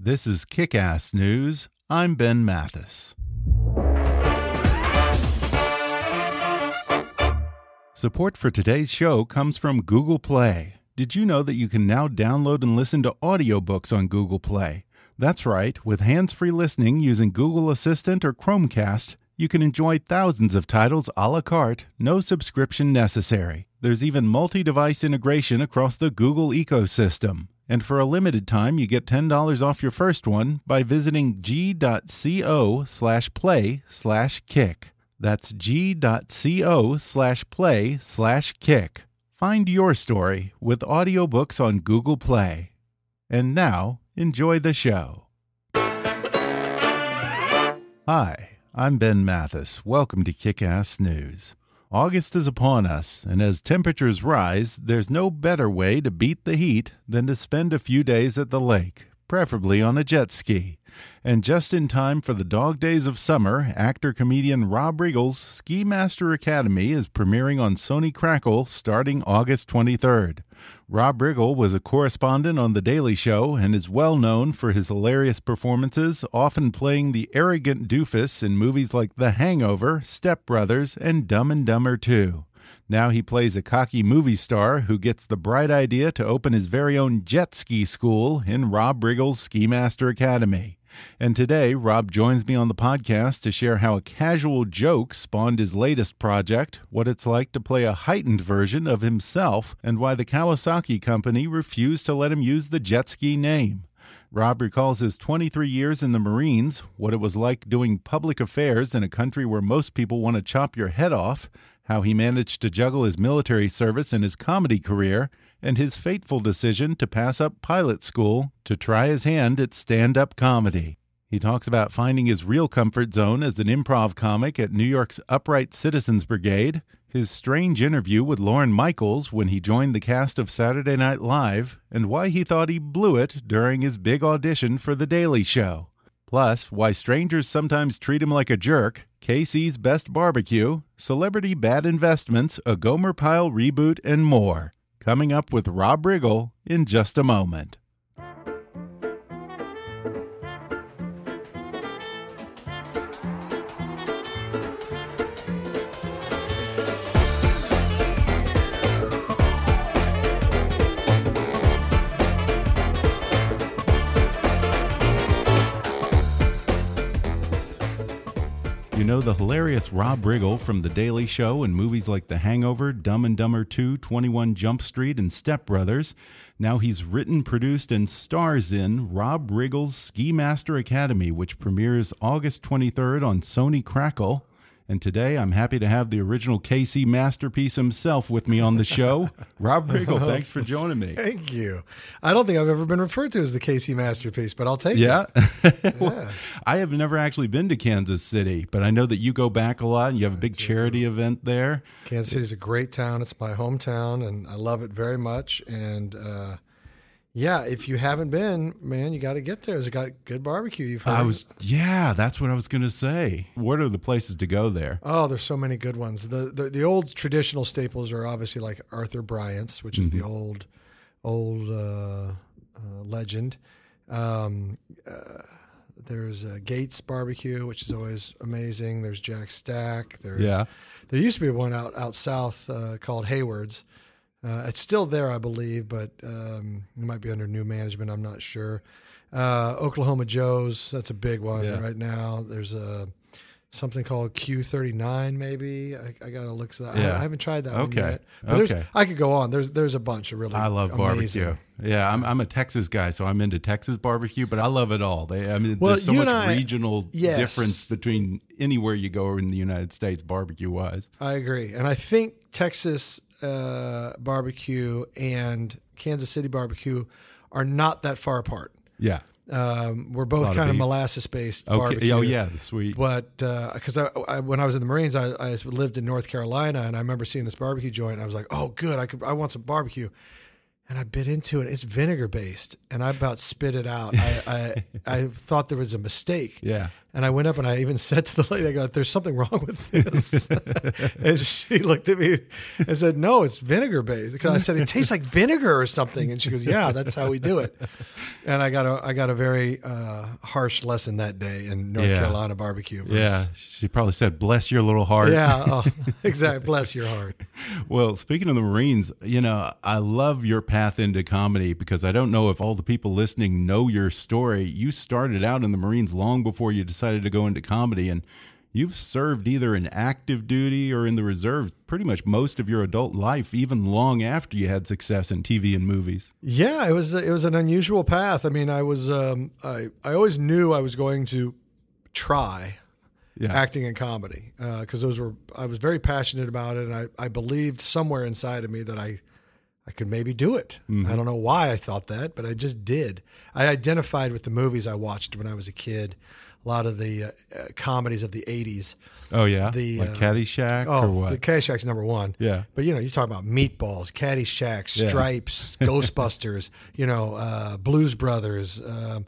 This is Kick Ass News. I'm Ben Mathis. Support for today's show comes from Google Play. Did you know that you can now download and listen to audiobooks on Google Play? That's right, with hands free listening using Google Assistant or Chromecast, you can enjoy thousands of titles a la carte, no subscription necessary. There's even multi device integration across the Google ecosystem. And for a limited time, you get $10 off your first one by visiting g.co slash play slash kick. That's g.co slash play slash kick. Find your story with audiobooks on Google Play. And now, enjoy the show. Hi, I'm Ben Mathis. Welcome to Kick Ass News. August is upon us, and as temperatures rise, there's no better way to beat the heat than to spend a few days at the lake, preferably on a jet ski. And just in time for the dog days of summer, actor comedian Rob Riggle's Ski Master Academy is premiering on Sony Crackle starting August 23rd. Rob Riggle was a correspondent on The Daily Show and is well known for his hilarious performances, often playing the arrogant doofus in movies like The Hangover, Step Brothers, and Dumb and Dumber 2. Now he plays a cocky movie star who gets the bright idea to open his very own jet ski school in Rob Riggle's Ski Master Academy. And today, Rob joins me on the podcast to share how a casual joke spawned his latest project, what it's like to play a heightened version of himself, and why the Kawasaki company refused to let him use the jet ski name. Rob recalls his 23 years in the Marines, what it was like doing public affairs in a country where most people want to chop your head off, how he managed to juggle his military service and his comedy career, and his fateful decision to pass up pilot school to try his hand at stand up comedy. He talks about finding his real comfort zone as an improv comic at New York's Upright Citizens Brigade, his strange interview with Lorne Michaels when he joined the cast of Saturday Night Live, and why he thought he blew it during his big audition for The Daily Show. Plus, why strangers sometimes treat him like a jerk, KC's Best Barbecue, Celebrity Bad Investments, a Gomer Pyle reboot, and more coming up with Rob Riggle in just a moment. You know the hilarious Rob Riggle from The Daily Show and movies like The Hangover, Dumb and Dumber 2, 21 Jump Street, and Step Brothers. Now he's written, produced, and stars in Rob Riggle's Ski Master Academy, which premieres August 23rd on Sony Crackle. And today I'm happy to have the original KC masterpiece himself with me on the show. Rob Riggle, thanks for joining me. Thank you. I don't think I've ever been referred to as the KC masterpiece, but I'll take Yeah. it. Well, I have never actually been to Kansas City, but I know that you go back a lot and you have a big charity event there. Kansas City is a great town. It's my hometown, and I love it very much. And uh, yeah, if you haven't been, man, you got to get there. It's got good barbecue. You've heard. I was, yeah, that's what I was going to say. What are the places to go there? Oh, there's so many good ones. The, the the old traditional staples are obviously like Arthur Bryant's, which is the old old uh, uh, legend. Um, uh, there's uh, Gates Barbecue, which is always amazing. There's Jack Stack. There's Yeah. There used to be one out out south uh, called Hayward's. Uh, it's still there, I believe, but um, it might be under new management. I'm not sure. Uh, Oklahoma Joe's, that's a big one Yeah. right now. There's a something called Q39, maybe. I, I got to look at that. I- Yeah. I, haven't tried that one Okay. yet. But there's, Okay. I could go on. There's there's a bunch of really I love amazing. barbecue. Yeah, I'm I'm a Texas guy, so I'm into Texas barbecue, but I love it all. They, I mean, Well, there's so much I- regional Yes. difference between anywhere you go in the United States, barbecue wise. I agree, and I think Texas uh, barbecue and Kansas City barbecue are not that far apart. Yeah. Um, we're both lot of kind of molasses based Okay. barbecue. Oh yeah, the sweet. But because I, I, when I was in the Marines, I, I lived in North Carolina, and I remember seeing this barbecue joint. And I was like, "Oh, good! I could, I want some barbecue." And I bit into it. It's vinegar based, and I about spit it out. I, I, I thought there was a mistake. Yeah. And I went up and I even said to the lady, I go, there's something wrong with this. and she looked at me and said, no, it's vinegar based. Because I said, it tastes like vinegar or something. And she goes, yeah, that's how we do it. And I got a, I got a very uh, harsh lesson that day in North Yeah. Carolina barbecue. Yeah, she probably said, "Bless your little heart." Yeah. Oh, exactly. Bless your heart. Well, speaking of the Marines, you know, I love your path into comedy because I don't know if all the people listening know your story. You started out in the Marines long before you decided to go into comedy, and you've served either in active duty or in the reserves pretty much most of your adult life, even long after you had success in TV and movies. Yeah, it was it was an unusual path. I mean, I was um, I I always knew I was going to try Yeah. acting and comedy because those were I was very passionate about it, and I, I believed somewhere inside of me that I I could maybe do it. I don't know why I thought that, but I just did. I identified with the movies I watched when I was a kid, a lot of the uh, uh, comedies of the '80s. oh yeah, the, like uh, Caddyshack or Oh, what? the Caddyshack's number one. Yeah. but you know, you talk about Meatballs, Caddyshack, Yeah. Stripes, Ghostbusters. You know, uh, Blues Brothers. Um,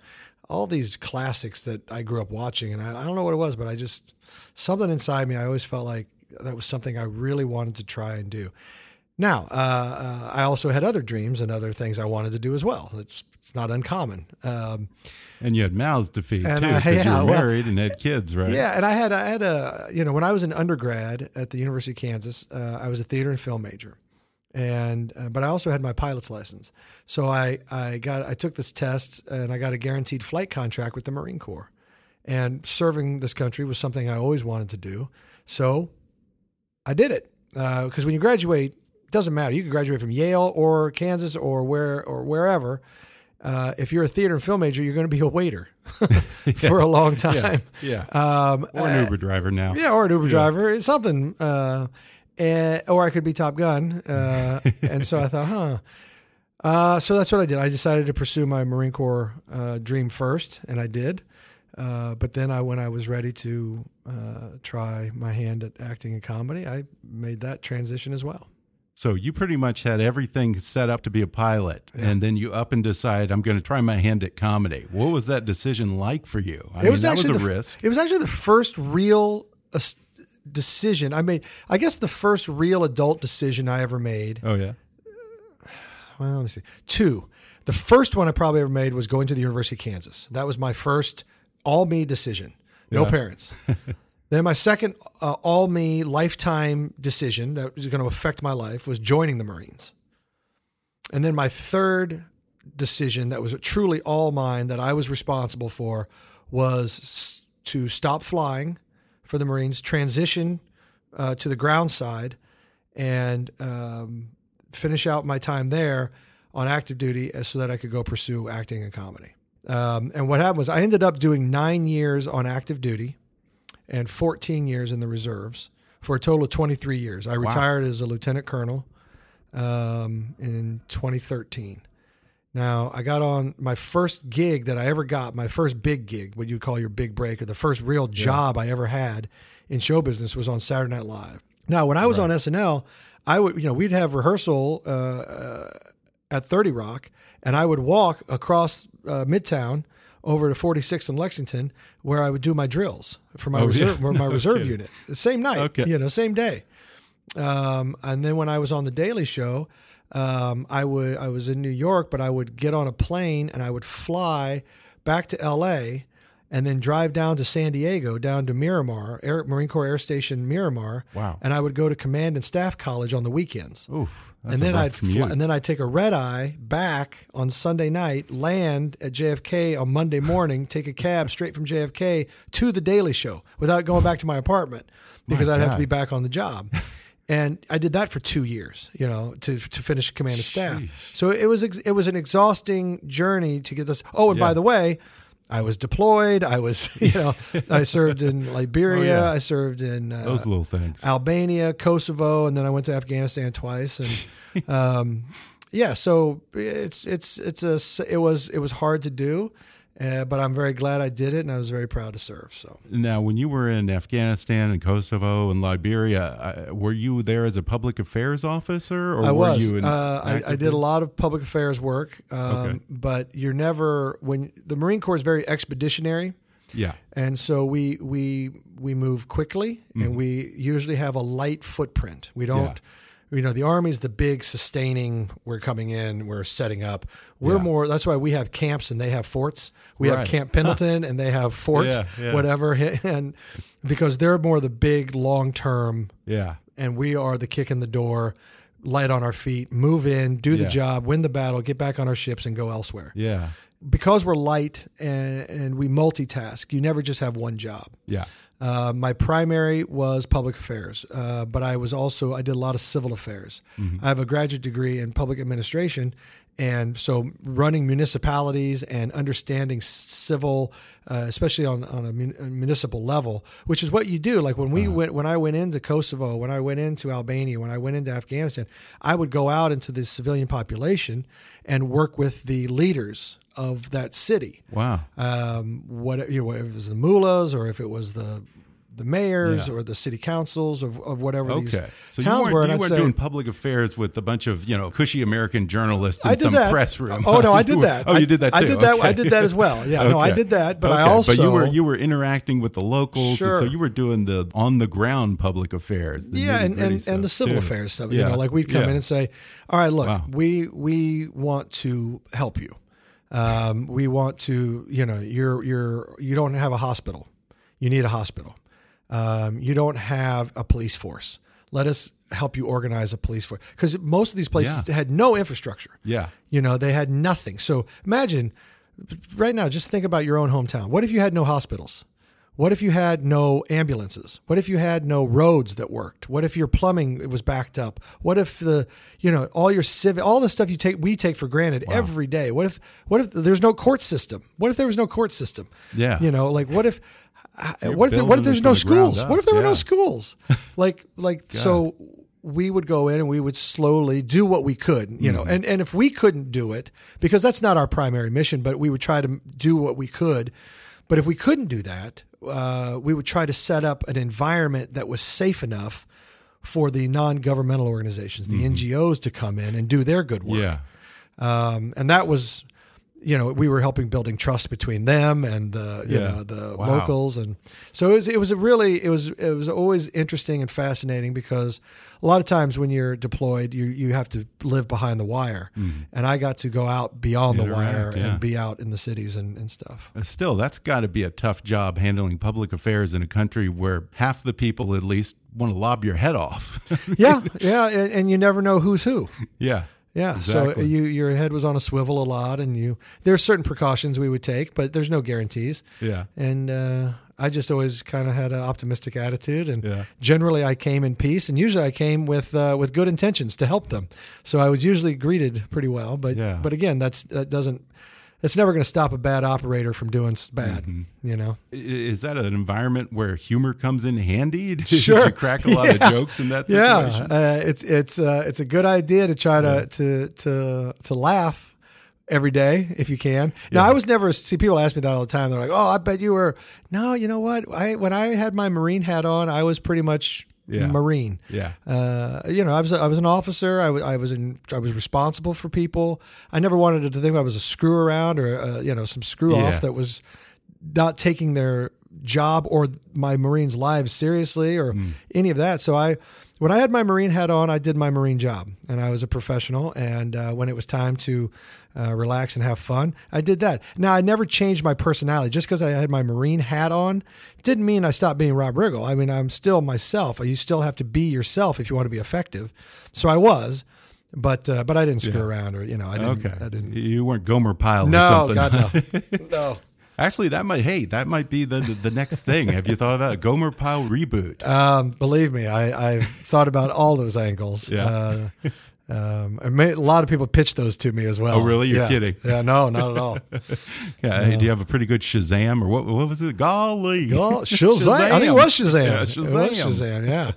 all these classics that I grew up watching, and I, I don't know what it was, but I just something inside me. I always felt like that was something I really wanted to try and do. Now, uh, uh, I also had other dreams and other things I wanted to do as well. It's, it's not uncommon. Um, and you had mouths to feed too because you yeah, were well- married and had kids, right? Yeah, and I had I had a you know when I was an undergrad at the University of Kansas, uh, I was a theater and film major, and uh, but I also had my pilot's license. So I I got I took this test and I got a guaranteed flight contract with the Marine Corps, and serving this country was something I always wanted to do. So I did it because when you graduate, it doesn't matter. You can graduate from Yale or Kansas or where or wherever. Uh, if you're a theater and film major, you're going to be a waiter for a long time. Yeah. Um, Or an Uber driver now. yeah, or an Uber driver, something. Uh, eh, or I could be Top Gun. Uh, and so I thought, huh. Uh, so that's what I did. I decided to pursue my Marine Corps uh, dream first, and I did. Uh, but then I, when I was ready to uh, try my hand at acting and comedy, I made that transition as well. So you pretty much had everything set up to be a pilot, and then you up and decide I'm going to try my hand at comedy. What was that decision like for you? I it was that actually was a the, risk. It was actually the first real uh, decision I made. I guess the first real adult decision I ever made. Oh yeah, well, let me see. Two. The first one I probably ever made was going to the University of Kansas. That was my first all me decision. No Yeah. parents. then my second uh, all me lifetime decision that was going to affect my life was joining the Marines. And then my third decision that was truly all mine that I was responsible for was to stop flying for the Marines, transition uh, to the ground side, and um, finish out my time there on active duty so that I could go pursue acting and comedy. Um, and what happened was I ended up doing nine years on active duty and 14 years in the reserves for a total of 23 years. I retired as a lieutenant colonel um, in 2013. Now, I got on my first gig that I ever got, my first big gig, what you call your big break, or the first real job I ever had in show business was on Saturday Night Live. Now, when I was on SNL, I would, you know, we'd have rehearsal uh, uh, at 30 Rock, and I would walk across uh, Midtown over to 46th and Lexington, where I would do my drills for my Oh, reserve, yeah. for my reserve kidding. unit. The same night, Okay. you know, same day. Um, and then when I was on the Daily Show, um, I would I was in New York, but I would get on a plane and I would fly back to L.A. and then drive down to San Diego, down to Miramar, Air, Marine Corps Air Station Miramar. Wow. And I would go to Command and Staff College on the weekends. Oof. And then I'd fly, and then I'd take a red eye back on Sunday night, land at JFK on Monday morning, take a cab straight from JFK to the Daily Show without going back to my apartment because I'd have to be back on the job. And I did that for two years, you know, to, to finish command of staff. So it was ex- it was an exhausting journey to get this. Oh, and by the way, I was deployed. I was, you know, I served in Liberia. Oh, yeah. I served in uh, Those little things. Albania, Kosovo, and then I went to Afghanistan twice. And um, yeah, so it's it's it's a it was it was hard to do, uh, but I'm very glad I did it, and I was very proud to serve. So Now, when you were in Afghanistan and Kosovo and Liberia, uh, were you there as a public affairs officer, or I were you? Uh, I, I did a lot of public affairs work, um, Okay. but you're never when the Marine Corps is very expeditionary. Yeah. And so we we we move quickly, and we usually have a light footprint. We don't, you know, the army's the big sustaining. We're coming in, we're setting up. We're Yeah. more. That's why we have camps and they have forts. We Right. have Camp Pendleton and they have Fort, Yeah, yeah. whatever, and because they're more the big long term, Yeah. and we are the kick in the door. Light on our feet, move in, do the job, win the battle, get back on our ships, and go elsewhere Yeah. because we're light and, and we multitask, you never just have one job. Yeah. Uh, my primary was public affairs, uh, but I was also I did a lot of civil affairs. I have a graduate degree in public administration, and so running municipalities and understanding civil, uh, especially on on a, mun- a municipal level, which is what you do. Like when we went when I went into Kosovo, when I went into Albania, when I went into Afghanistan, I would go out into the civilian population and work with the leaders of that city Wow. um, what you know, if it was the mullahs or if it was the the mayors Yeah. or the city councils of, of whatever these So towns were. And you I'd weren't say, doing public affairs with a bunch of, you know, cushy American journalists in I did some that. press room. Oh no, I You did were- that. Oh, you did that too. I did that. I did that as well. Yeah, no, I did that. But I also But you were you were interacting with the locals, and Sure. so you were doing the on the ground public affairs. yeah, and, and, and the civil too. affairs stuff. You Yeah. know, like we'd come Yeah. in and say, "All right, look, Wow. we we want to help you. Um, we want to, you know, you're you're you don't have a hospital. You need a hospital. Um, you don't have a police force. Let us help you organize a police force because most of these places Yeah. had no infrastructure. Yeah. You know, they had nothing. So imagine right now, just think about your own hometown. What if you had no hospitals? What if you had no ambulances? What if you had no roads that worked? What if your plumbing was backed up? What if the, you know, all your civic, all the stuff you take, we take for granted every day. What if, what if there's no court system? What if there was no court system? Yeah. You know, like what if, You're what if, what if there's no schools? What if there were no schools? Like, like, so we would go in and we would slowly do what we could, you Mm-hmm. know, and, and if we couldn't do it, because that's not our primary mission, but we would try to do what we could. But if we couldn't do that, uh, we would try to set up an environment that was safe enough for the non-governmental organizations, the NGOs, to come in and do their good work Mm-hmm. Yeah. um, and that was you know we were helping building trust between them and uh, you Yeah. know the Wow. locals and so it was it was a really it was it was always interesting and fascinating because a lot of times when you're deployed you you have to live behind the wire and I got to go out beyond the wire yeah. and be out in the cities and, and stuff Uh, Still, that's got to be a tough job handling public affairs in a country where half the people, at least, want to lob your head off. yeah yeah and, and you never know who's who yeah. Yeah, so you your head was on a swivel a lot, and you there's certain precautions we would take, but there's no guarantees. Yeah. and uh, I just always kind of had an optimistic attitude, and Yeah. generally I came in peace, and usually I came with uh, with good intentions to help them. So I was usually greeted pretty well, but Yeah. but again, that's that doesn't. It's never going to stop a bad operator from doing bad, Mm-hmm. you know. Is that an environment where humor comes in handy? Did Sure. you crack a lot Yeah. of jokes in that situation? Yeah, uh, it's it's uh, it's a good idea to try to to to to laugh every day if you can. Now, I was never see people ask me that all the time. They're like, "Oh, I bet you were." No, you know what? I when I had my Marine hat on, I was pretty much Yeah. Marine. Yeah. Uh, you know, I was I was an officer. I was I was in I was responsible for people. I never wanted to think I was a screw around or uh, you know some screw Yeah. off that was not taking their job or my Marines' lives seriously or Hmm. any of that. So I, when I had my Marine hat on, I did my Marine job and I was a professional. And uh, when it was time to uh, relax and have fun, I did that. Now I never changed my personality just because I had my Marine hat on. Didn't mean I stopped being Rob Riggle. I mean I'm still myself. You still have to be yourself if you want to be effective. So I was. but uh, but I didn't screw around or you know I didn't. okay. I didn't. You weren't Gomer Pyle or No. God no, no. Actually, that might. Hey, that might be the the next thing. Have you thought about a Gomer Pyle reboot? Um, believe me, I, I've thought about all those angles. Yeah. Uh, um, made, a lot of people pitched those to me as well. Oh, really? You're Yeah. kidding. Yeah, no, not at all. Yeah. Hey, do you have a pretty good Shazam or what? What was it? Golly. Oh, Shazam. I think it was Shazam. Yeah, It was Shazam, yeah.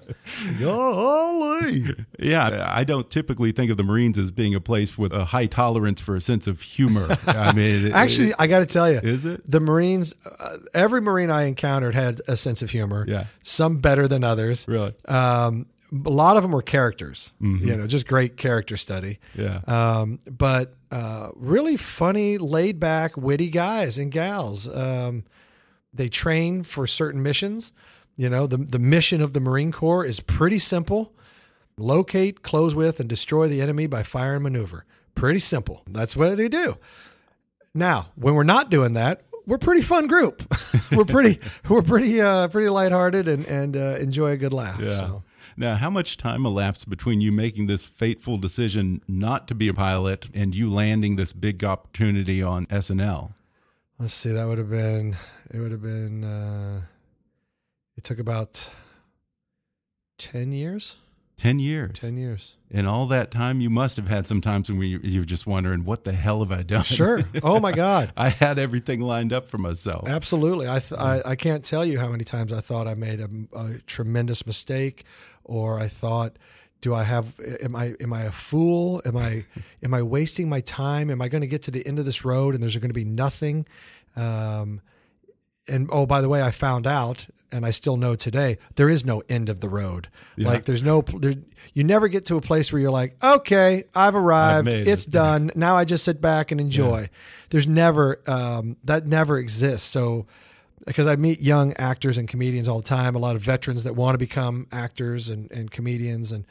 Golly. Yeah, I don't typically think of the Marines as being a place with a high tolerance for a sense of humor. I mean, it- Actually, it- I got to tell you, Is it? the Marines? Uh, every Marine I encountered had a sense of humor. Yeah. some better than others. Really? Um, a lot of them were characters. You know, just great character study. yeah. Um, but uh, really funny, laid back, witty guys and gals. Um, they train for certain missions. You know, the the mission of the Marine Corps is pretty simple: locate, close with, and destroy the enemy by fire and maneuver. Pretty simple. That's what they do. Now, when we're not doing that, we're a pretty fun group. we're pretty we're pretty uh, pretty lighthearted and and uh, enjoy a good laugh. Yeah. So. Now, how much time elapsed between you making this fateful decision not to be a pilot and you landing this big opportunity on SNL? Let's see. That would have been. It would have been. Uh, it took about ten years. 10 years. Ten years. And all that time, you must have had some times when you, you were just wondering, what the hell have I done? Sure. Oh my God. I had everything lined up for myself. Absolutely. I, th- I I can't tell you how many times I thought I made a, a tremendous mistake, or I thought, do I have? Am I am I a fool? Am I am I wasting my time? Am I going to get to the end of this road and there's going to be nothing? Um, and oh, by the way, I found out, and I still know today, there is no end of the road. Like there's no, there, you never get to a place where you're like, okay, I've arrived, made it's it. done. Now I just sit back and enjoy. There's never um, that never exists. So because I meet young actors and comedians all the time, a lot of veterans that want to become actors and, and comedians, and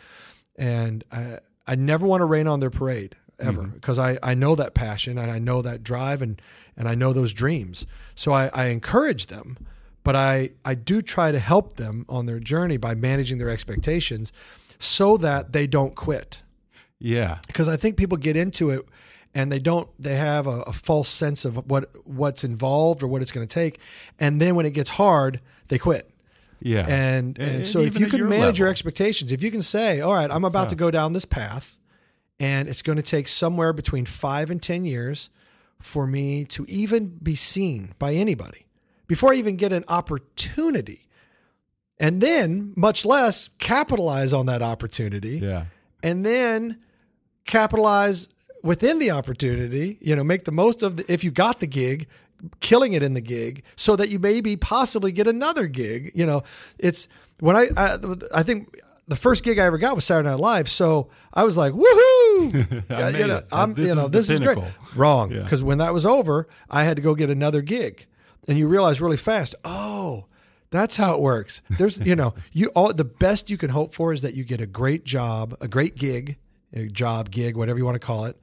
and I, I never want to rain on their parade ever mm-hmm. because I, I know that passion and I know that drive and and I know those dreams. So I, I encourage them, but I I do try to help them on their journey by managing their expectations so that they don't quit yeah. because I think people get into it and they don't they have a, a false sense of what what's involved or what it's going to take, and then when it gets hard, they quit. Yeah. And and, And so if you can your manage your expectations, if you can say, all right, I'm about to go down this path, and it's going to take somewhere between five and ten years for me to even be seen by anybody before I even get an opportunity. And then, much less capitalize on that opportunity Yeah. and then capitalize within the opportunity, you know, make the most of the, if you got the gig, killing it in the gig so that you maybe possibly get another gig. You know, it's when I, I, I think the first gig I ever got was Saturday Night Live. So I was like, woohoo! Made you know. I'm, This you know, is this is great. Wrong. Yeah. Because when that was over, I had to go get another gig. And you realize really fast, oh, that's how it works. There's, you know, you all the best you can hope for is that you get a great job, a great gig, job, gig, whatever you want to call it,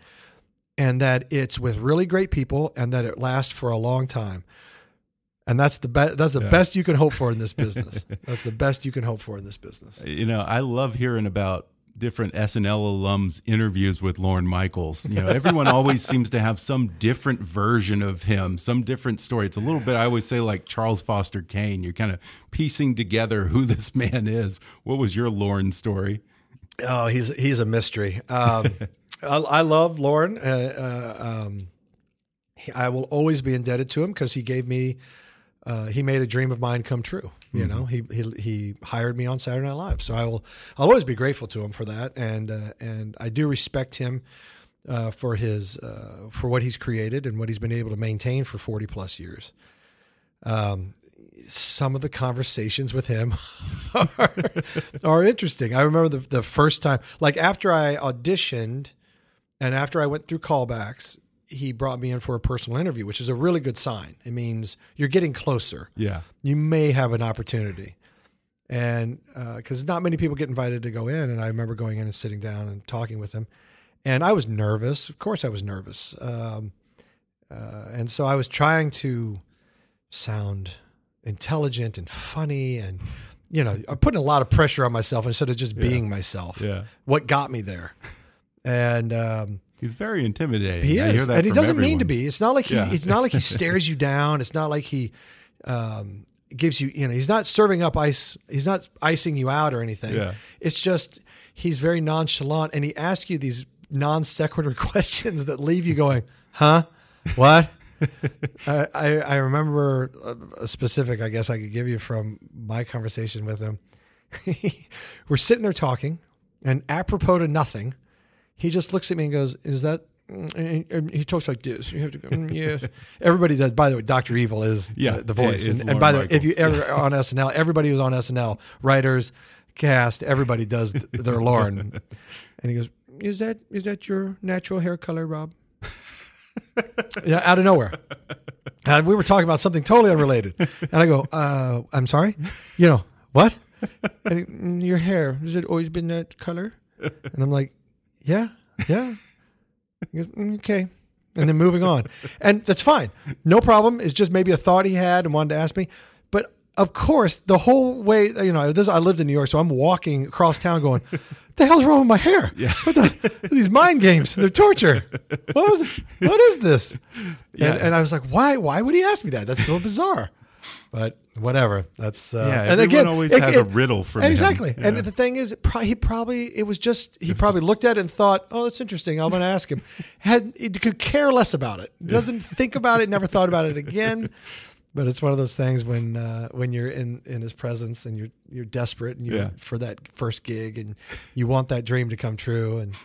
and that it's with really great people and that it lasts for a long time. And that's the best. That's the best you can hope for in this business. that's the best you can hope for in this business. You know, I love hearing about different SNL alums interviews with Lorne Michaels. You know, everyone always seems to have some different version of him, some different story. It's a little bit I always say like Charles Foster Kane. You're kind of piecing together who this man is. What was your Lorne story? Oh, he's he's a mystery. Um, I, I love Lorne. Uh, uh, um, I will always be indebted to him because he gave me. Uh, he made a dream of mine come true. You know, he, he he hired me on Saturday Night Live, so I will I'll always be grateful to him for that, and uh, and I do respect him uh, for his uh, for what he's created and what he's been able to maintain for forty plus years. Um, some of the conversations with him are, are interesting. I remember the, the first time, like after I auditioned and after I went through callbacks, he brought me in for a personal interview, which is a really good sign. It means you're getting closer. Yeah. You may have an opportunity. And because not many people get invited to go in. And I remember going in and sitting down and talking with him. And I was nervous. Of course, I was nervous. Um, uh, and so I was trying to sound intelligent and funny and you know i'm putting a lot of pressure on myself instead of just being myself Yeah. what got me there and um, He's very intimidating. he is, that and he doesn't mean to be. It's not like he. Yeah. It's not like he stares you down. It's not like he um, gives you. You know, he's not serving up ice. He's not icing you out or anything. Yeah. It's just he's very nonchalant, and he asks you these non sequitur questions that leave you going, "Huh? What?" I, I I remember a- specific. I guess I could give you from my conversation with him. We're sitting there talking, and apropos to nothing, he just looks at me and goes, "Is that?" and- and he talks like this. You have to go, "Mm, yes. Everybody does. By the way, Doctor Evil is Yeah, the, the voice. And, and by the way, if you ever on SNL, everybody who's on SNL, writers, cast, everybody does their Lorne. And he goes, "Is that is that your natural hair color, Rob?" Yeah, out of nowhere. And we were talking about something totally unrelated. And I go, uh, I'm sorry? You know, what? And he, "Mm, your hair, has it always been that color? And I'm like, yeah, yeah. Goes, "Mm, okay. And then moving on. And that's fine. No problem. It's just maybe a thought he had and wanted to ask me. But of course, the whole way, you know, this, I lived in New York, so I'm walking across town going, what the hell's wrong with my hair? Yeah. What the, these mind games, they're torture. What was What is this? Yeah. And, and I was like, why? Why would he ask me that? That's so bizarre. But whatever. That's uh, Yeah, and again, always it- has a riddle for him. exactly. And Yeah. the thing is, pro- he probably it was just he probably looked at it and thought, "Oh, that's interesting. I'm going to ask him." Had he could care less about it. Doesn't think about it. Never thought about it again. But it's one of those things when uh, when you're in, in his presence and you're you're desperate and you Yeah. for that first gig and you want that dream to come true and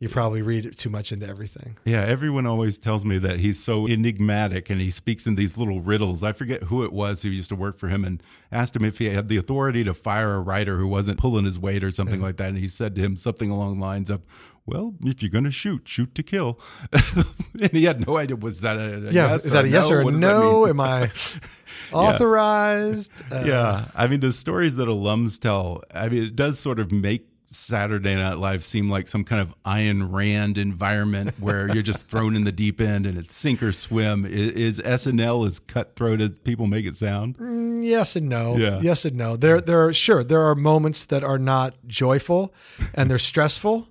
you probably read too much into everything. Yeah, everyone always tells me that he's so enigmatic and he speaks in these little riddles. I forget who it was who used to work for him and asked him if he had the authority to fire a writer who wasn't pulling his weight or something like that. And he said to him something along the lines of, well, if you're going to shoot, shoot to kill. and he had no idea. Was that a, a Yeah, yes is that or a yes no? or a What does that no? Am I authorized? Uh, yeah. I mean, the stories that alums tell, I mean, it does sort of make Saturday Night Live seem like some kind of Ayn Rand environment where you're just thrown in the deep end and it's sink or swim. Is, is SNL as cutthroat as people make it sound? Yes and no. Yeah. Yes and no. There, there are sure there are moments that are not joyful, and they're stressful,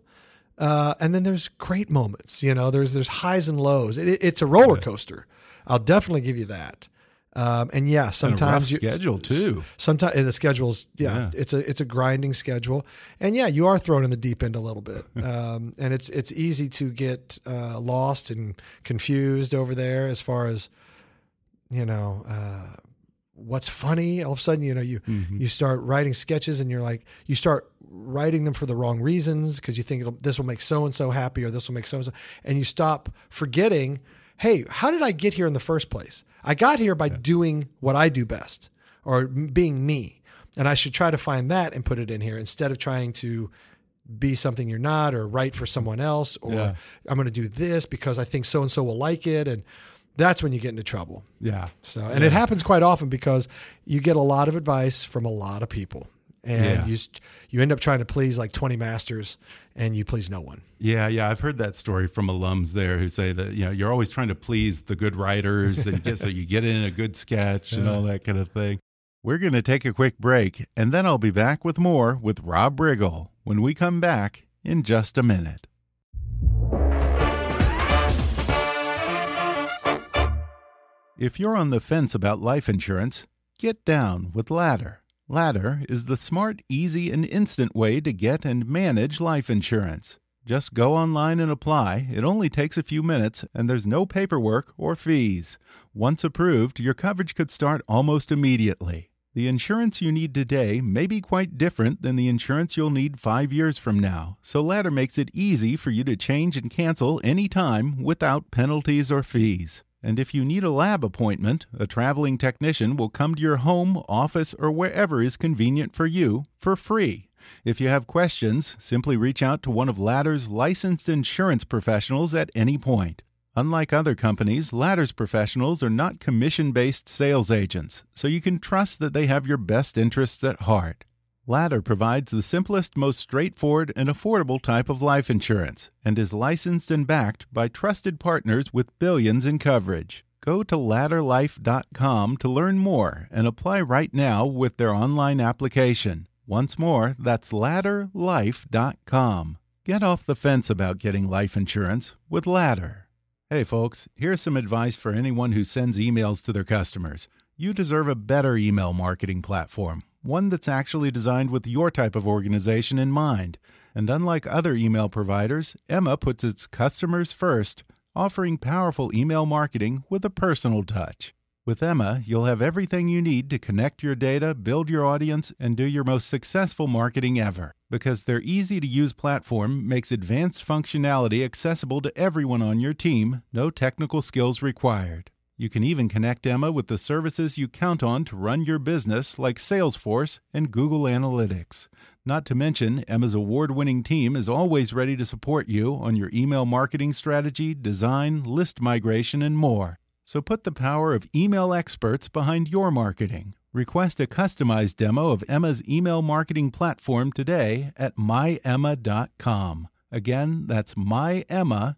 uh, and then there's great moments. You know, there's there's highs and lows. It, it's a roller coaster. I'll definitely give you that. Um, and yeah, And sometimes you, schedule too. Sometimes the schedule's yeah, Yeah. it's a it's a grinding schedule, and yeah, you are thrown in the deep end a little bit, um, and it's it's easy to get uh, lost and confused over there as far as you know uh, what's funny. All of a sudden, you know you you start writing sketches, and you're like you start writing them for the wrong reasons because you think it'll, this will make so and so happy or this will make so and so, and you stop forgetting. Hey, how did I get here in the first place? I got here by doing what I do best or being me. And I should try to find that and put it in here instead of trying to be something you're not or write for someone else or Yeah. I'm going to do this because I think so and so will like it. And that's when you get into trouble. Yeah. So, and it happens quite often because you get a lot of advice from a lot of people and Yeah. you, you end up trying to please like 20 masters and you please no one. Yeah, yeah, I've heard that story from alums there who say that you know you're always trying to please the good writers and get so you get in a good sketch and all that kind of thing. We're going to take a quick break and then I'll be back with more with Rob Riggle when we come back in just a minute. If you're on the fence about life insurance, get down with Ladder. Ladder is the smart, easy, and instant way to get and manage life insurance. Just go online and apply. It only takes a few minutes, and there's no paperwork or fees. Once approved, your coverage could start almost immediately. The insurance you need today may be quite different than the insurance you'll need five years from now, so Ladder makes it easy for you to change and cancel anytime without penalties or fees. And if you need a lab appointment, a traveling technician will come to your home, office, or wherever is convenient for you for free. If you have questions, simply reach out to one of Ladder's licensed insurance professionals at any point. Unlike other companies, Ladder's professionals are not commission based sales agents, so you can trust that they have your best interests at heart. Ladder provides the simplest, most straightforward, and affordable type of life insurance and is licensed and backed by trusted partners with billions in coverage. Go to ladderlife.com to learn more and apply right now with their online application. Once more, that's ladderlife.com. Get off the fence about getting life insurance with Ladder. Hey, folks, here's some advice for anyone who sends emails to their customers. You deserve a better email marketing platform, one that's actually designed with your type of organization in mind. And unlike other email providers, Emma puts its customers first, offering powerful email marketing with a personal touch. With Emma, you'll have everything you need to connect your data, build your audience, and do your most successful marketing ever. Because their easy to use platform makes advanced functionality accessible to everyone on your team, no technical skills required. You can even connect Emma with the services you count on to run your business, like Salesforce and Google Analytics. Not to mention, Emma's award winning team is always ready to support you on your email marketing strategy, design, list migration, and more. So put the power of email experts behind your marketing. Request a customized demo of Emma's email marketing platform today at myemma.com. Again, that's myemma.com.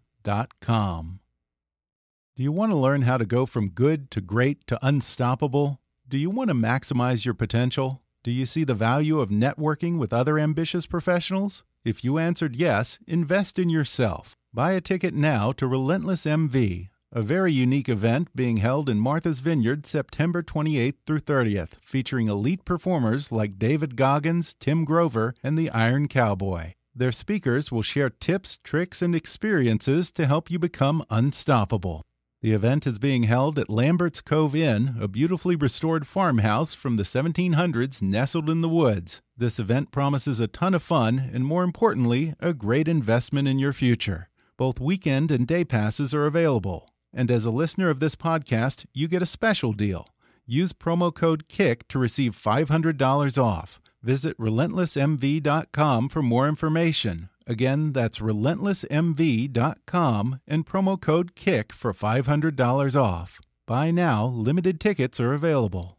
Do you want to learn how to go from good to great to unstoppable? Do you want to maximize your potential? Do you see the value of networking with other ambitious professionals? If you answered yes, invest in yourself. Buy a ticket now to Relentless MV a very unique event being held in Martha's Vineyard September 28th through 30th, featuring elite performers like David Goggins, Tim Grover, and the Iron Cowboy. Their speakers will share tips, tricks, and experiences to help you become unstoppable. The event is being held at Lambert's Cove Inn, a beautifully restored farmhouse from the 1700s nestled in the woods. This event promises a ton of fun and, more importantly, a great investment in your future. Both weekend and day passes are available. And as a listener of this podcast, you get a special deal. Use promo code KICK to receive $500 off. Visit relentlessmv.com for more information. Again, that's relentlessmv.com and promo code KICK for $500 off. Buy now, limited tickets are available.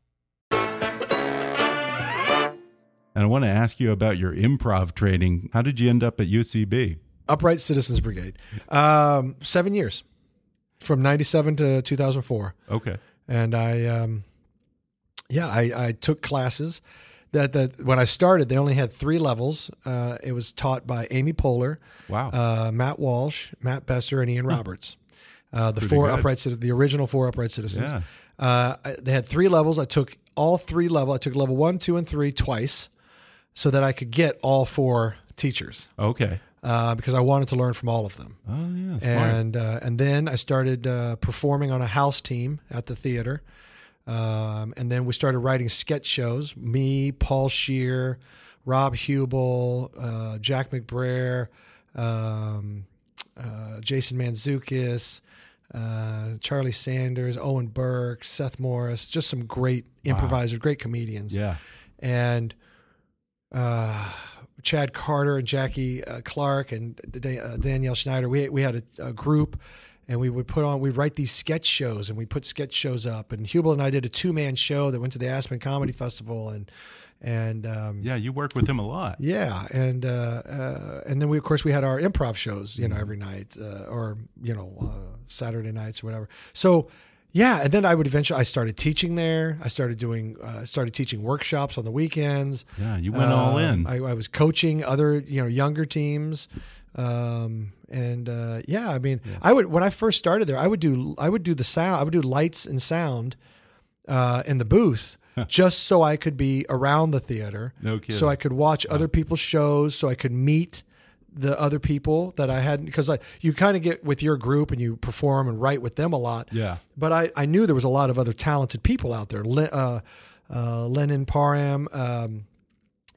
And I want to ask you about your improv training. How did you end up at UCB? Upright Citizens Brigade. Um, seven years from 97 to 2004. Okay. And I, um, yeah, I, I took classes that, that when I started, they only had three levels. Uh, it was taught by Amy Poehler, wow, uh, Matt Walsh, Matt Besser, and Ian Roberts. Uh, the Pretty four good. upright citizens, the original four upright citizens. Yeah. Uh, they had three levels. I took all three level. I took level one, two, and three twice, so that I could get all four teachers. Okay uh, because I wanted to learn from all of them. Oh yeah, and uh, and then I started uh, performing on a house team at the theater, um, and then we started writing sketch shows. Me, Paul Scheer, Rob Huebel, uh, Jack McBrayer, um, uh, Jason Mantzoukas, Uh, Charlie Sanders, Owen Burke, Seth Morris, just some great improvisers, wow. great comedians. Yeah. And uh, Chad Carter and Jackie uh, Clark and uh, Danielle Schneider, we we had a, a, group, and we would put on we'd write these sketch shows, and we put sketch shows up. And Huebel and I did a two man show that went to the Aspen Comedy Festival, and and um, yeah, you work with him a lot. Yeah, and uh, uh, and then we of course we had our improv shows, you know, every night uh, or you know uh, Saturday nights or whatever. So yeah, and then I would eventually. I started teaching there. I started doing. Uh, started teaching workshops on the weekends. Yeah, you went um, all in. I, I, was coaching other, you know, younger teams, um, and uh, yeah, I mean, yeah. I would when I first started there, I would do. I would do the sound. I would do lights and sound uh, in the booth. just so I could be around the theater, no kidding. so I could watch other people's shows, so I could meet the other people that I hadn't because I you kind of get with your group and you perform and write with them a lot. Yeah. But I, I knew there was a lot of other talented people out there. Le, uh, uh, Lennon Parham, um,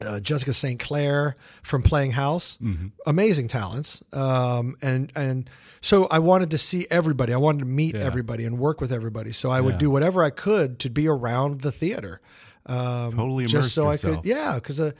uh, Jessica St. Clair from Playing House, mm-hmm. amazing talents. Um, and and so I wanted to see everybody. I wanted to meet yeah. everybody and work with everybody. So I would do whatever I could to be around the theater. Um, totally just so yourself. I could, yeah, because uh,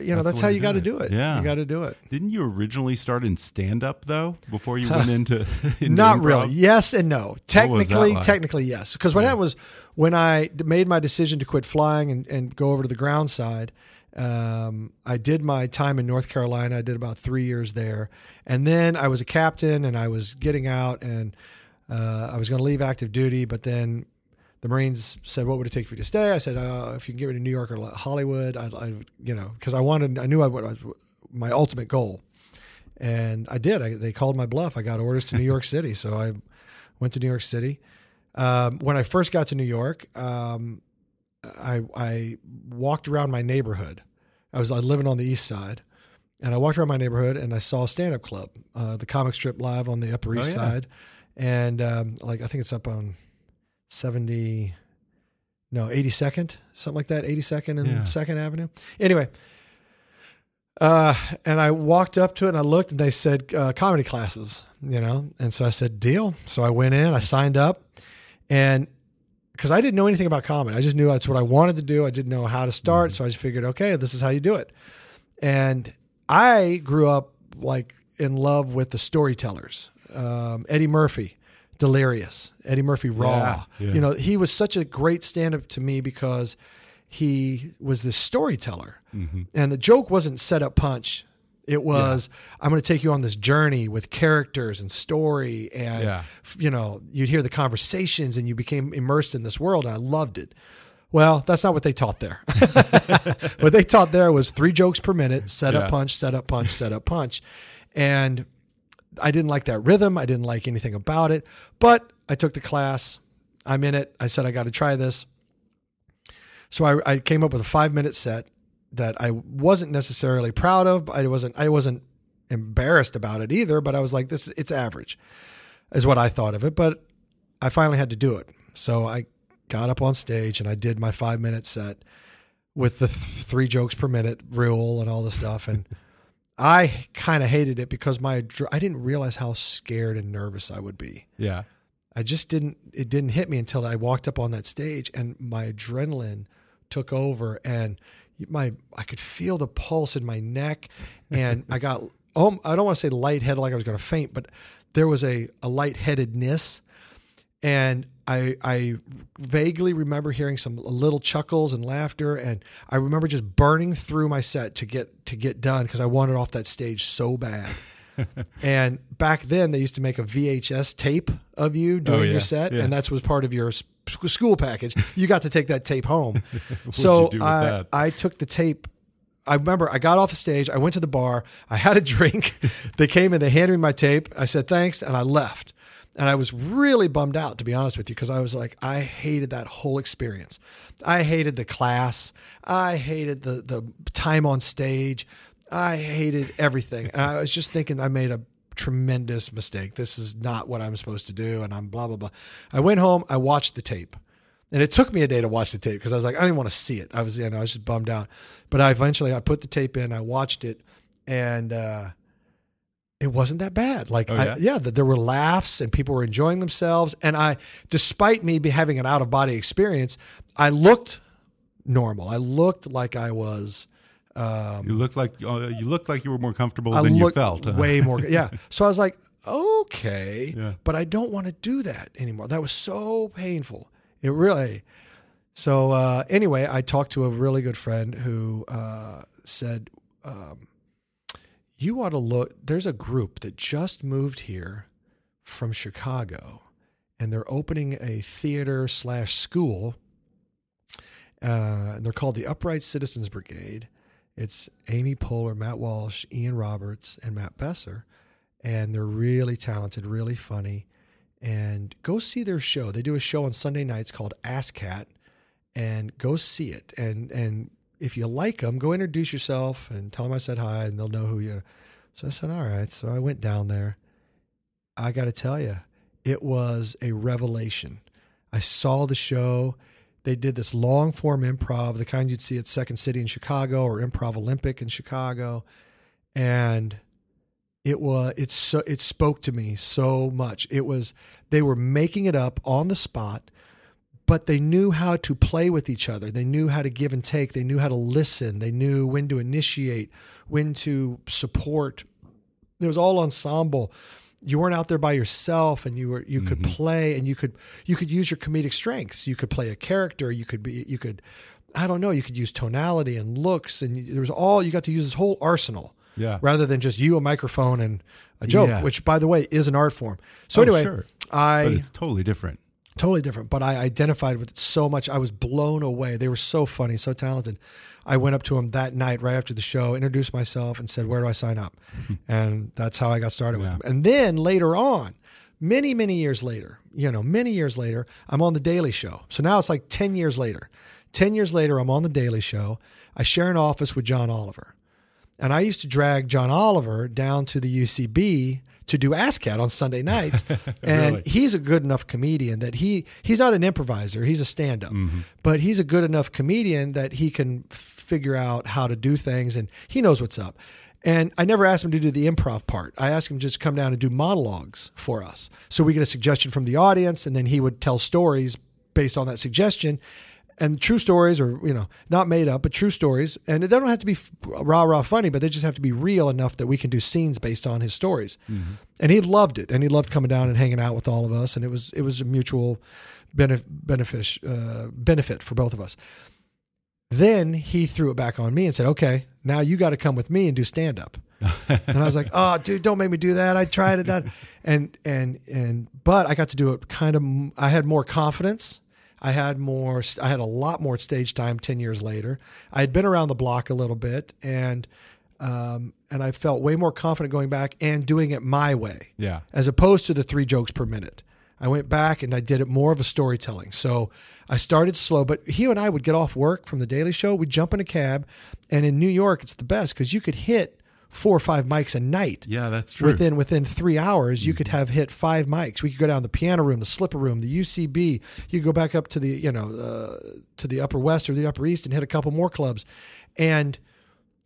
you know that's, that's how you got to do it. Yeah, you got to do it. Didn't you originally start in stand up though before you went into? into Not improv? really. Yes and no. Technically, like? technically yes. Because what yeah. happened was when I made my decision to quit flying and, and go over to the ground side. Um, I did my time in North Carolina. I did about three years there, and then I was a captain, and I was getting out, and uh, I was going to leave active duty, but then the Marines said, "What would it take for you to stay?" I said, uh, "If you can get me to New York or Hollywood, I, I you know, because I wanted, I knew I would, my ultimate goal." and I did. I, they called my bluff. I got orders to New York City, so I went to New York City. Um, when I first got to New York, um, I, I walked around my neighborhood. I was living on the east side, and I walked around my neighborhood and I saw a stand up club, uh, the comic strip live on the Upper East Oh, yeah. Side, and um, like I think it's up on seventy, no eighty second, something like that, eighty second and Yeah. Second Avenue. Anyway, uh, and I walked up to it and I looked and they said uh, comedy classes, you know, and so I said deal. So I went in, I signed up, and because I didn't know anything about comedy, I just knew that's what I wanted to do. I didn't know how to start, so I just figured, okay, this is how you do it. And I grew up like in love with the storytellers, um, Eddie Murphy, Delirious, Eddie Murphy Raw. Yeah, yeah. You know, he was such a great stand-up to me because he was this storyteller, and the joke wasn't set up punch. It was I'm going to take you on this journey with characters and story, and Yeah. you know you'd hear the conversations, and you became immersed in this world. I loved it. Well, that's not what they taught there. what they taught there was three jokes per minute, set up Yeah. punch, set up punch, set up punch, and I didn't like that rhythm. I didn't like anything about it. But I took the class. I'm in it. I said I got to try this. So I, I came up with a five minute set that I wasn't necessarily proud of. But I wasn't I wasn't embarrassed about it either. But I was like, this it's average, is what I thought of it. But I finally had to do it. So I got up on stage and I did my five minute set with the th- three jokes per minute rule and all the stuff. And I kind of hated it because my I didn't realize how scared and nervous I would be. Yeah. I just didn't it didn't hit me until I walked up on that stage and my adrenaline took over and my I could feel the pulse in my neck and I got um I don't want to say lightheaded like I was going to faint but there was a a lightheadedness and I I vaguely remember hearing some little chuckles and laughter and I remember just burning through my set to get to get done because I wanted off that stage so bad. and back then they used to make a VHS tape of you doing Oh, yeah, your set yeah. and that was part of your school package. You got to take that tape home. So you do with I that? I took the tape I remember I got off the stage, I went to the bar, I had a drink. they came and they handed me my tape. I said thanks and I left. And I was really bummed out to be honest with you because I was like I hated that whole experience. I hated the class. I hated the the time on stage. I hated everything. And I was just thinking I made a tremendous mistake. This is not what I'm supposed to do and I'm blah blah blah. I went home, I watched the tape. And it took me a day to watch the tape because I was like, I didn't want to see it. I was, you know, I was just bummed out. But I eventually I put the tape in, I watched it, and uh, it wasn't that bad. Like, Oh, I, yeah? yeah, that there were laughs and people were enjoying themselves. And I, despite me be having an out of body experience, I looked normal. I looked like I was. Um, You looked like uh, you looked like you were more comfortable I than you felt. huh? way more. Yeah. So I was like, okay, Yeah. but I don't want to do that anymore. That was so painful. It really. So uh, anyway, I talked to a really good friend who uh, said, um, "You ought to look. There's a group that just moved here from Chicago, and they're opening a theater slash school. Uh, and they're called the Upright Citizens Brigade." It's Amy Poehler, Matt Walsh, Ian Roberts, and Matt Besser. And they're really talented, really funny. And go see their show. They do a show on Sunday nights called ASSSSCAT. And go see it. And and if you like them, go introduce yourself and tell them I said hi, and they'll know who you are. So I said, all right. So I went down there. I got to tell you, it was a revelation. I saw the show. They did this long form improv, the kind you'd see at Second City in Chicago or Improv Olympic in Chicago, and it was it's so it spoke to me so much. It was they were making it up on the spot, but they knew how to play with each other. They knew how to give and take. They knew how to listen. They knew when to initiate, when to support. It was all ensemble you weren't out there by yourself and you were you could mm-hmm. play and you could you could use your comedic strengths you could play a character you could be you could i don't know you could use tonality and looks and there was all you got to use this whole arsenal Yeah. rather than just you a microphone and a joke Yeah. which by the way is an art form so Oh, anyway sure. i but it's totally different. Totally different. But I identified with it so much. I was blown away. They were so funny, so talented. I went up to them that night right after the show, introduced myself, and said, "Where do I sign up?" and that's how I got started with them. And then later on, many many years later, you know, many years later, I'm on the Daily Show. So now it's like ten years later. Ten years later, I'm on the Daily Show. I share an office with John Oliver, and I used to drag John Oliver down to the UCB to do ASSSSCAT on Sunday nights. And Really? he's a good enough comedian that he he's not an improviser, he's a stand-up. Mm-hmm. But he's a good enough comedian that he can figure out how to do things and he knows what's up. And I never asked him to do the improv part. I asked him to just come down and do monologues for us. So we get a suggestion from the audience and then he would tell stories based on that suggestion and true stories or you know not made up but true stories and they don't have to be rah rah funny but they just have to be real enough that we can do scenes based on his stories and he loved it and he loved coming down and hanging out with all of us and it was it was a mutual benef- benefic- uh, benefit for both of us then he threw it back on me and said okay now you got to come with me and do stand up and I was like, "Oh, dude, don't make me do that. I tried it, done." and and and but I got to do it kind of. I had more confidence. I had more. I had a lot more stage time ten years later. I had been around the block a little bit, and um, and I felt way more confident going back and doing it my way, Yeah. as opposed to the three jokes per minute. I went back and I did it more of a storytelling. So I started slow, but he and I would get off work from the Daily Show. We'd jump in a cab, and in New York, it's the best because you could hit four or five mics a night. Yeah, that's true. Mm-hmm. Within within three hours, you could have hit five mics. We could go down the piano room, the slipper room, the UCB. You could go back up to the you know uh, to the Upper West or the Upper East and hit a couple more clubs, and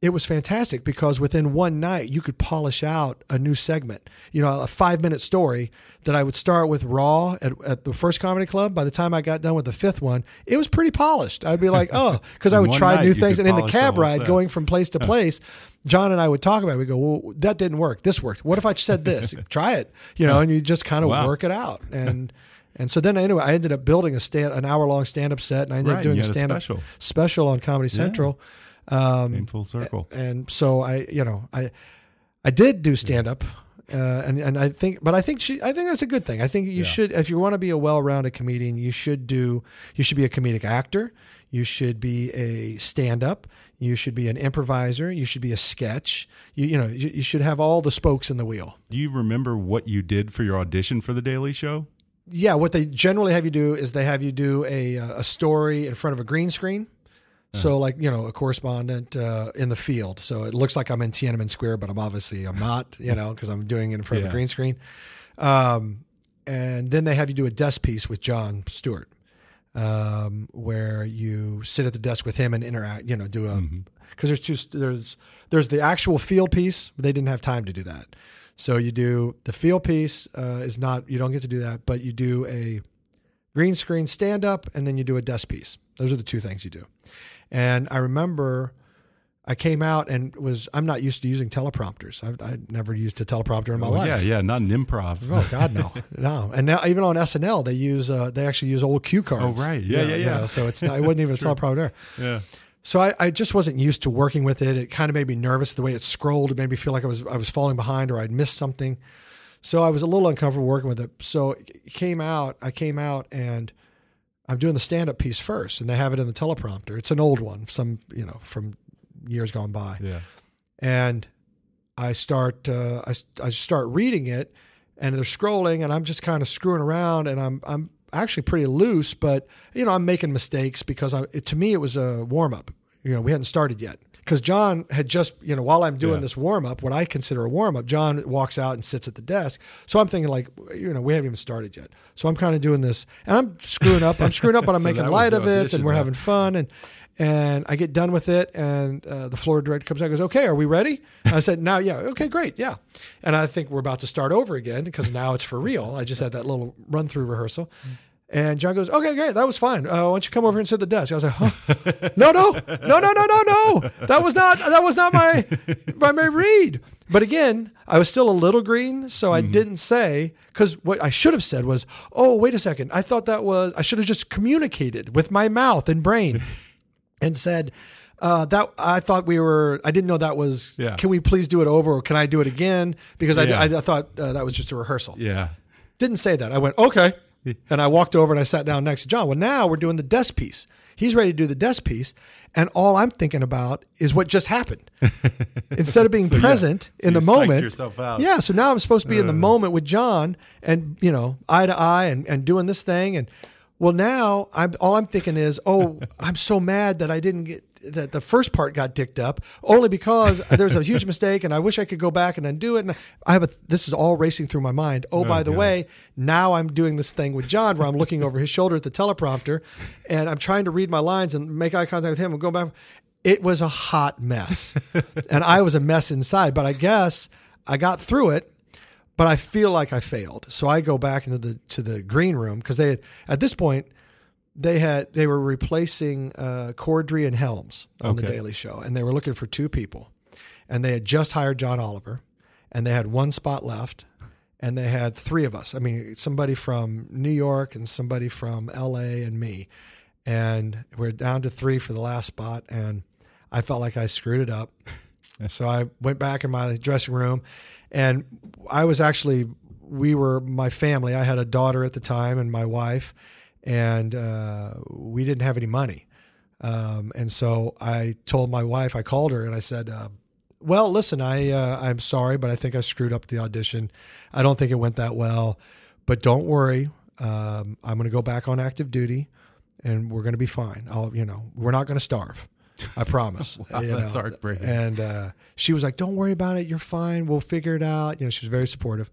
it was fantastic because within one night you could polish out a new segment. You know, a five minute story that I would start with raw at, at the first comedy club. By the time I got done with the fifth one, it was pretty polished. I'd be like, oh, because I would try night new things. And in the cab ride, set. going from place to place, John and I would talk about it. We go, well, that didn't work. This worked. What if I said this? Try it. You know, and you just kind of Wow. work it out. And and so then anyway, I ended up building a stand, an hour long stand up set, and I ended Right, up doing a stand up special. special on Comedy Central. Um, In full circle. and so I, you know, I, I did do stand up, uh, and and I think, but I think she, I think that's a good thing. I think you Yeah. should, if you want to be a well-rounded comedian, you should do, you should be a comedic actor, you should be a stand-up, you should be an improviser, you should be a sketch, you, you know, you, you should have all the spokes in the wheel. Do you remember what you did for your audition for the Daily Show? Yeah, what they generally have you do is they have you do a uh, a story in front of a green screen. So, like you know, a correspondent uh, in the field. So it looks like I'm in Tiananmen Square, but I'm obviously I'm not. You know, because I'm doing it in front of a green screen. Um, and then they have you do a desk piece with Jon Stewart, um, where you sit at the desk with him and interact. You know, do a because there's two there's there's the actual field piece, but they didn't have time to do that. So you do the field piece uh, is not you don't get to do that, but you do a green screen stand up and then you do a desk piece. Those are the two things you do. And I remember I came out and was I'm not used to using teleprompters. I've, I've never used a teleprompter in my Oh, life. yeah, yeah, not an improv. Oh God, no, no. And now even on SNL, they use uh, they actually use old cue cards. Oh, right. Yeah, You know, yeah, you yeah. know, so it's not, it wasn't even a teleprompter. Yeah. So I, I just wasn't used to working with it. It kind of made me nervous the way it scrolled. It made me feel like I was I was falling behind or I'd missed something. So I was a little uncomfortable working with it. So it came out. I came out and I'm doing the stand up piece first, and they have it in the teleprompter. It's an old one, some you know from years gone by Yeah. and I start uh, I, I start reading it, and they're scrolling, and I'm just kind of screwing around, and I'm I'm actually pretty loose, but you know I'm making mistakes because I it, to me it was a warm up. You know we hadn't started yet because John had just you know while I'm doing Yeah. this warm up, what I consider a warm up, John walks out and sits at the desk. So I'm thinking like you know we haven't even started yet. So I'm kind of doing this, and I'm screwing up. I'm screwing up, but I'm So making light of it, and we're having fun and. And I get done with it, and uh, the floor director comes out and goes, Okay, are we ready? And I said, Now, yeah, okay, great, yeah. And I think we're about to start over again because now it's for real. I just had that little run through rehearsal. And John goes, Okay, great, that was fine. Uh, why don't you come over and sit at the desk? I was like, huh? No, no, no, no, no, no, no. That was not that was not my my, my read. But again, I was still a little green, so I didn't say because what I should have said was, "Oh, wait a second. I thought that was I should have just communicated with my mouth and brain." and said uh, that I thought we were. I didn't know that was. Yeah. Can we please do it over, or can I do it again? Because I, I, I thought uh, that was just a rehearsal. Yeah. Didn't say that. I went okay. And I walked over and I sat down next to John. Well, now we're doing the desk piece. He's ready to do the desk piece. And all I'm thinking about is what just happened. Instead of being So, yeah. present So in the moment. yourself out. Yeah. So now I'm supposed to be in the Uh. moment with John and, you know, eye to eye and, and doing this thing. And well, now I'm all I'm thinking is, oh, I'm so mad that I didn't get that the first part got dicked up only because there was a huge mistake and I wish I could go back and undo it. And I have a, this is all racing through my mind. Oh, by the God. way, now I'm doing this thing with John where I'm looking over his shoulder at the teleprompter and I'm trying to read my lines and make eye contact with him and go back. It was a hot mess and I was a mess inside, but I guess I got through it but I feel like I failed. So I go back into the to the green room because they had at this point they had they were replacing uh, Cordry and Helms on the Daily Show, and they were looking for two people, and they had just hired John Oliver, and they had one spot left, and they had three of us. I mean, somebody from New York and somebody from L.A. and me, and we're down to three for the last spot, and I felt like I screwed it up. So I went back in my dressing room, and I was actually we were my family. I had a daughter at the time and my wife, and uh, we didn't have any money. Um, and so I told my wife, I called her and I said, uh, "Well, listen, I uh, I'm sorry, but I think I screwed up the audition. I don't think it went that well, but don't worry. Um, I'm going to go back on active duty, and we're going to be fine. I'll, you know, we're not going to starve. I promise. Wow, you that's know. heartbreaking. And uh, she was like, "Don't worry about it. You're fine. We'll figure it out." You know, she was very supportive.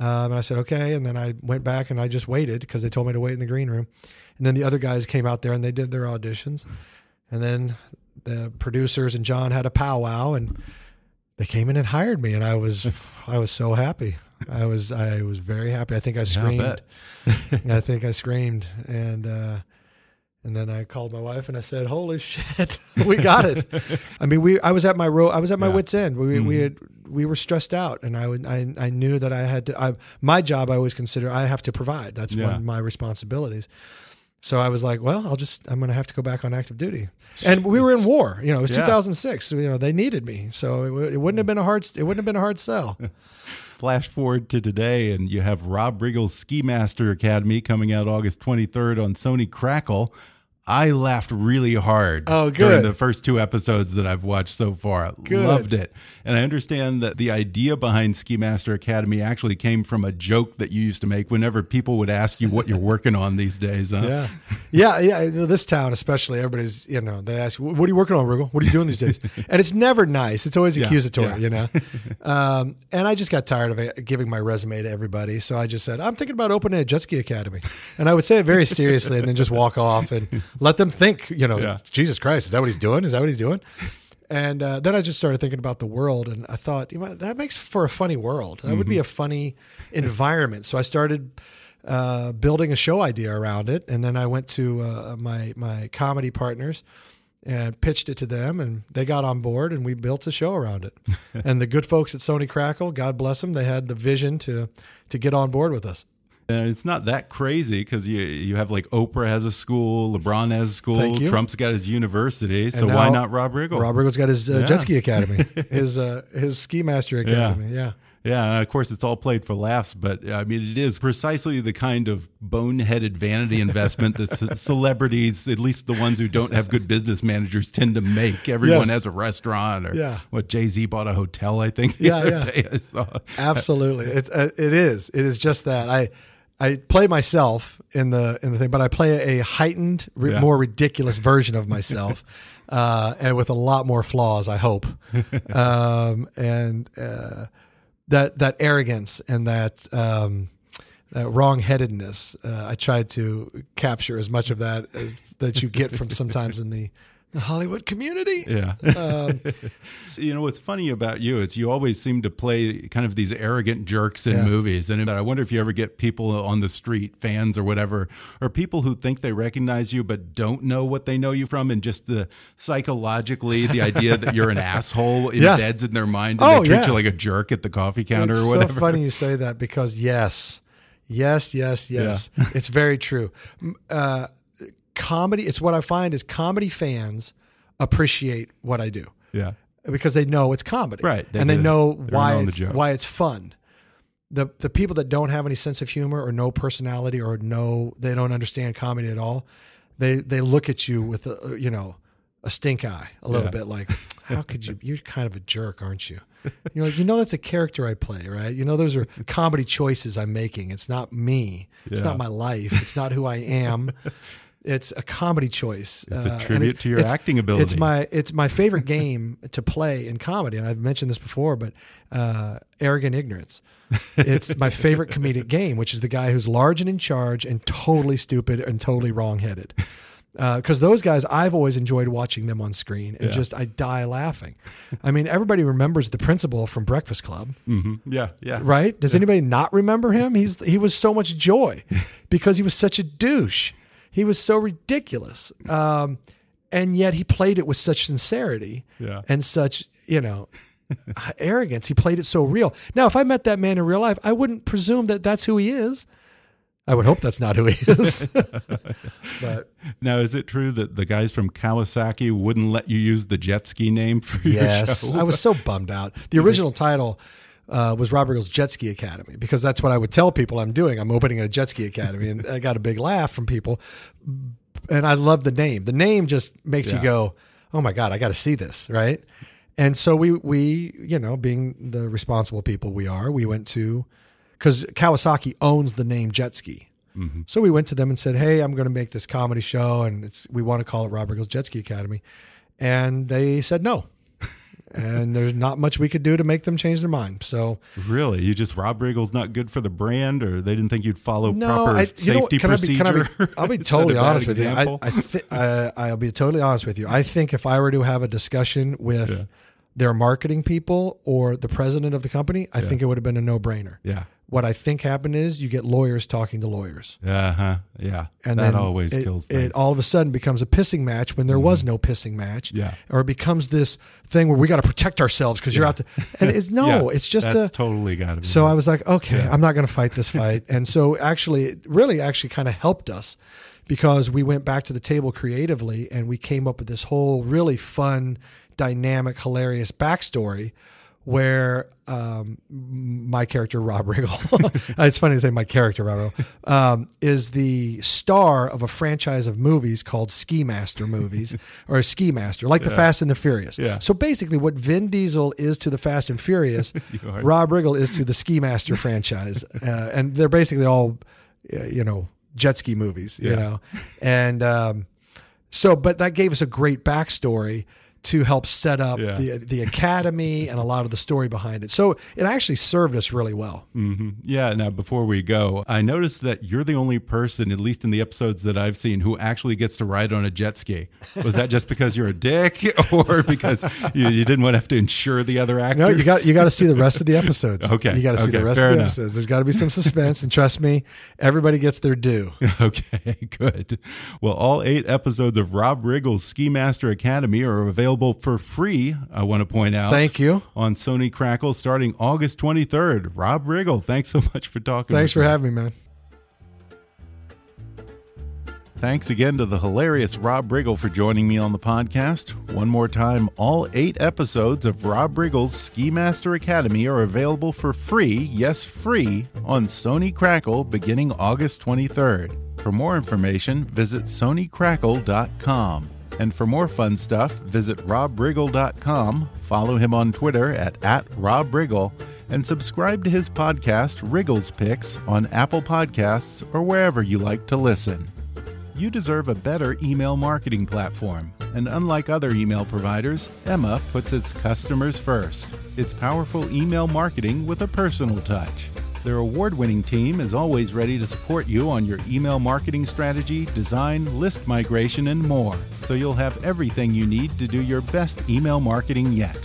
Um, and I said, "Okay." And then I went back and I just waited because they told me to wait in the green room. And then the other guys came out there and they did their auditions. And then the producers and John had a powwow and they came in and hired me and I was I was so happy. I was I was very happy. I think I screamed. bet. I think I screamed and uh and then I called my wife and I said, "Holy shit, we got it!" I mean, we I was at my ro- I was at my Yeah. Mm-hmm. wits end. We we had we were stressed out, and I would I I knew that I had to. I, my job, I always consider I have to provide. That's one of my responsibilities. So I was like, well, I'll just I'm going to have to go back on active duty. And we were in war. You know, it was Yeah. 2006. So, you know, they needed me, so it, it wouldn't have been a hard it wouldn't have been a hard sell. Flash forward to today, and you have Rob Riggle's Ski Master Academy coming out August 23rd on Sony Crackle. I laughed really hard Oh, during the first two episodes that I've watched so far. Good. Loved it. And I understand that the idea behind Ski Master Academy actually came from a joke that you used to make whenever people would ask you what you're working on these days. Huh? Yeah, yeah, yeah. you know, This town, especially, everybody's you know they ask, "What are you working on, Riggle? What are you doing these days?" and it's never nice. It's always Yeah, accusatory, yeah. you know. um, and I just got tired of giving my resume to everybody, so I just said, "I'm thinking about opening a jet ski academy," and I would say it very seriously, and then just walk off and let them think, you know, Yeah. Jesus Christ, is that what he's doing? Is that what he's doing? And uh, then I just started thinking about the world, and I thought, you know, that makes for a funny world. That would be a funny environment. So I started uh, building a show idea around it, and then I went to uh, my my comedy partners and pitched it to them, and they got on board, and we built a show around it. and the good folks at Sony Crackle, God bless them, they had the vision to to get on board with us. And it's not that crazy because you you have like Oprah has a school, LeBron has a school. Trump's got his university. So why not Rob Riggle? Rob Riggle's got his uh, Yeah. jet ski academy, his uh, his ski master academy. Yeah. Yeah, and of course it's all played for laughs, but I mean it is precisely the kind of boneheaded vanity investment that celebrities, at least the ones who don't have good business managers, tend to make. Everyone Yes. has a restaurant, or Yeah. what Jay Z bought a hotel, I think. Yeah, yeah. day I saw. Absolutely, it's uh, it is it is just that I I play myself in the in the thing, but I play a heightened, ri- Yeah. more ridiculous version of myself, uh, and with a lot more flaws. I hope, um, and uh, that that arrogance and that. Um, that wrong-headedness. Uh, I tried to capture as much of that as, that you get from sometimes in the, the Hollywood community. Yeah. Um, So, you know what's funny about you is you always seem to play kind of these arrogant jerks in Yeah. movies, and I wonder if you ever get people on the street, fans or whatever, or people who think they recognize you but don't know what they know you from, and just the psychologically the idea that you're an asshole Yes. embeds in their mind, and Oh, they treat yeah. you like a jerk at the coffee counter it's or whatever. so funny you say that because yes, yes, yes, yes, it's very true. Uh, comedy, it's what I find is comedy fans appreciate what I do Yeah. because they know it's comedy, Right. They and they know why it's why it's fun. the the people that don't have any sense of humor or no personality or no they don't understand comedy at all, they they look at you with a, you know a stink eye a little Yeah. bit like how could you you're kind of a jerk aren't you you're like you know that's a character i play right you know those are comedy choices i'm making it's not me it's Yeah. not my life it's not who i am it's a comedy choice It's a Uh, tribute to your acting ability. it's my it's my favorite game to play in comedy and i've mentioned this before but uh, arrogant ignorance it's my favorite comedic game which is the guy who's large and in charge and totally stupid and totally wrong-headed because those guys I've always enjoyed watching them on screen and Yeah. just I die laughing. I mean, everybody remembers the principal from Breakfast Club, Mhm. Yeah, yeah. right? Does anybody not remember him? He's he was so much joy because he was such a douche. He was so ridiculous, um, and yet he played it with such sincerity Yeah. and such you know arrogance. He played it so real. Now, if I met that man in real life, I wouldn't presume that that's who he is. I would hope that's not who he is. but Now, is it true that the guys from Kawasaki wouldn't let you use the jet ski name for your Yes, show? I was so bummed out. The original title uh, was Robert Riggle's Jet Ski Academy because that's what I would tell people I'm doing. I'm opening a jet ski academy, and I got a big laugh from people. And I love the name. The name just makes Yeah. you go, "Oh my god, I got to see this!" Right? And so we we you know being the responsible people we are, we went to because Kawasaki owns the name Jet Ski. So we went to them and said, "Hey, I'm going to make this comedy show, and it's we want to call it Robert Riggle's Jet Ski Academy." And they said no. And there's not much we could do to make them change their mind. So Really? You just Rob Riggle's not good for the brand, or they didn't think you'd follow no, proper I, safety know what? I be? procedure? Can I be? I'll be totally honest with you. I? I th- uh, I'll be totally honest with you. I think if I were to have a discussion with Yeah. their marketing people or the president of the company, I think it would have been a no brainer. yeah. What I think happened is you get lawyers talking to lawyers. Uh huh. Yeah. and that then always it, kills things. Mm-hmm. it all of a sudden becomes a pissing match when there was no pissing match Yeah. or it becomes this thing where we got to protect ourselves because you're out to and it's no Yeah, it's just that's a totally got to be. so i was like okay Yeah. i'm not going to fight this fight and so actually it really actually kind of helped us because we went back to the table creatively and we came up with this whole really fun dynamic hilarious backstory where um, my character Rob Riggle, it's funny to say my character Rob Riggle, um, is the star of a franchise of movies called Ski Master movies or Ski Master, like the Fast and the Furious. Yeah. So basically, what Vin Diesel is to the Fast and Furious, Rob Riggle is to the Ski Master franchise, uh, and they're basically all, you know, jet ski movies, you Yeah. know, and um, so, but that gave us a great backstory to help set up Yeah. the the academy and a lot of the story behind it. So it actually served us really well. hmm Yeah. Now, before we go, I noticed that you're the only person, at least in the episodes that I've seen, who actually gets to ride on a jet ski. Was that just because you're a dick, or because you, you didn't want to have to insure the other actors? No, you got you got to see the rest of the episodes. Okay, you got to see okay, the rest of the enough. episodes. There's got to be some suspense, and trust me, everybody gets their due. Okay, good. Well, all eight episodes of Rob Riggle's Ski Master Academy are available for free, I want to point out. Thank you. On Sony Crackle starting August 23rd. Rob Riggle, thanks so much for talking Thanks for me. having me, man. Thanks again to the hilarious Rob Riggle for joining me on the podcast. One more time, all eight episodes of Rob Riggle's Ski Master Academy are available for free, yes, free, on Sony Crackle beginning August 23rd. For more information, visit sonycrackle.com. And for more fun stuff, visit robriggle.com, follow him on Twitter at, at robriggle, and subscribe to his podcast, Riggle's Picks, on Apple Podcasts or wherever you like to listen. You deserve a better email marketing platform. And unlike other email providers, Emma puts its customers first. It's powerful email marketing with a personal touch. Their award winning team is always ready to support you on your email marketing strategy, design, list migration, and more, so you'll have everything you need to do your best email marketing yet.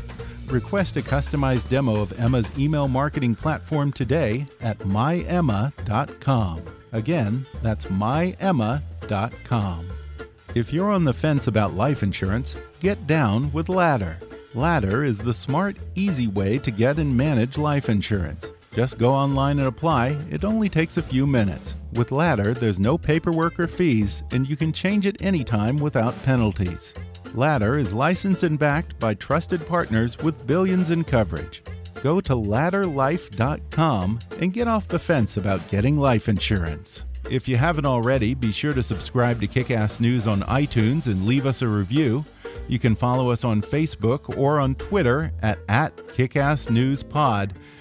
Request a customized demo of Emma's email marketing platform today at myemma.com. Again, that's myemma.com. If you're on the fence about life insurance, get down with Ladder. Ladder is the smart, easy way to get and manage life insurance. Just go online and apply, it only takes a few minutes. With Ladder, there's no paperwork or fees, and you can change it anytime without penalties. Ladder is licensed and backed by trusted partners with billions in coverage. go to ladderlife.com and get off the fence about getting life insurance. If you haven't already, be sure to subscribe to Kickass News on iTunes and leave us a review. You can follow us on Facebook or on Twitter at, at KickassNewsPod.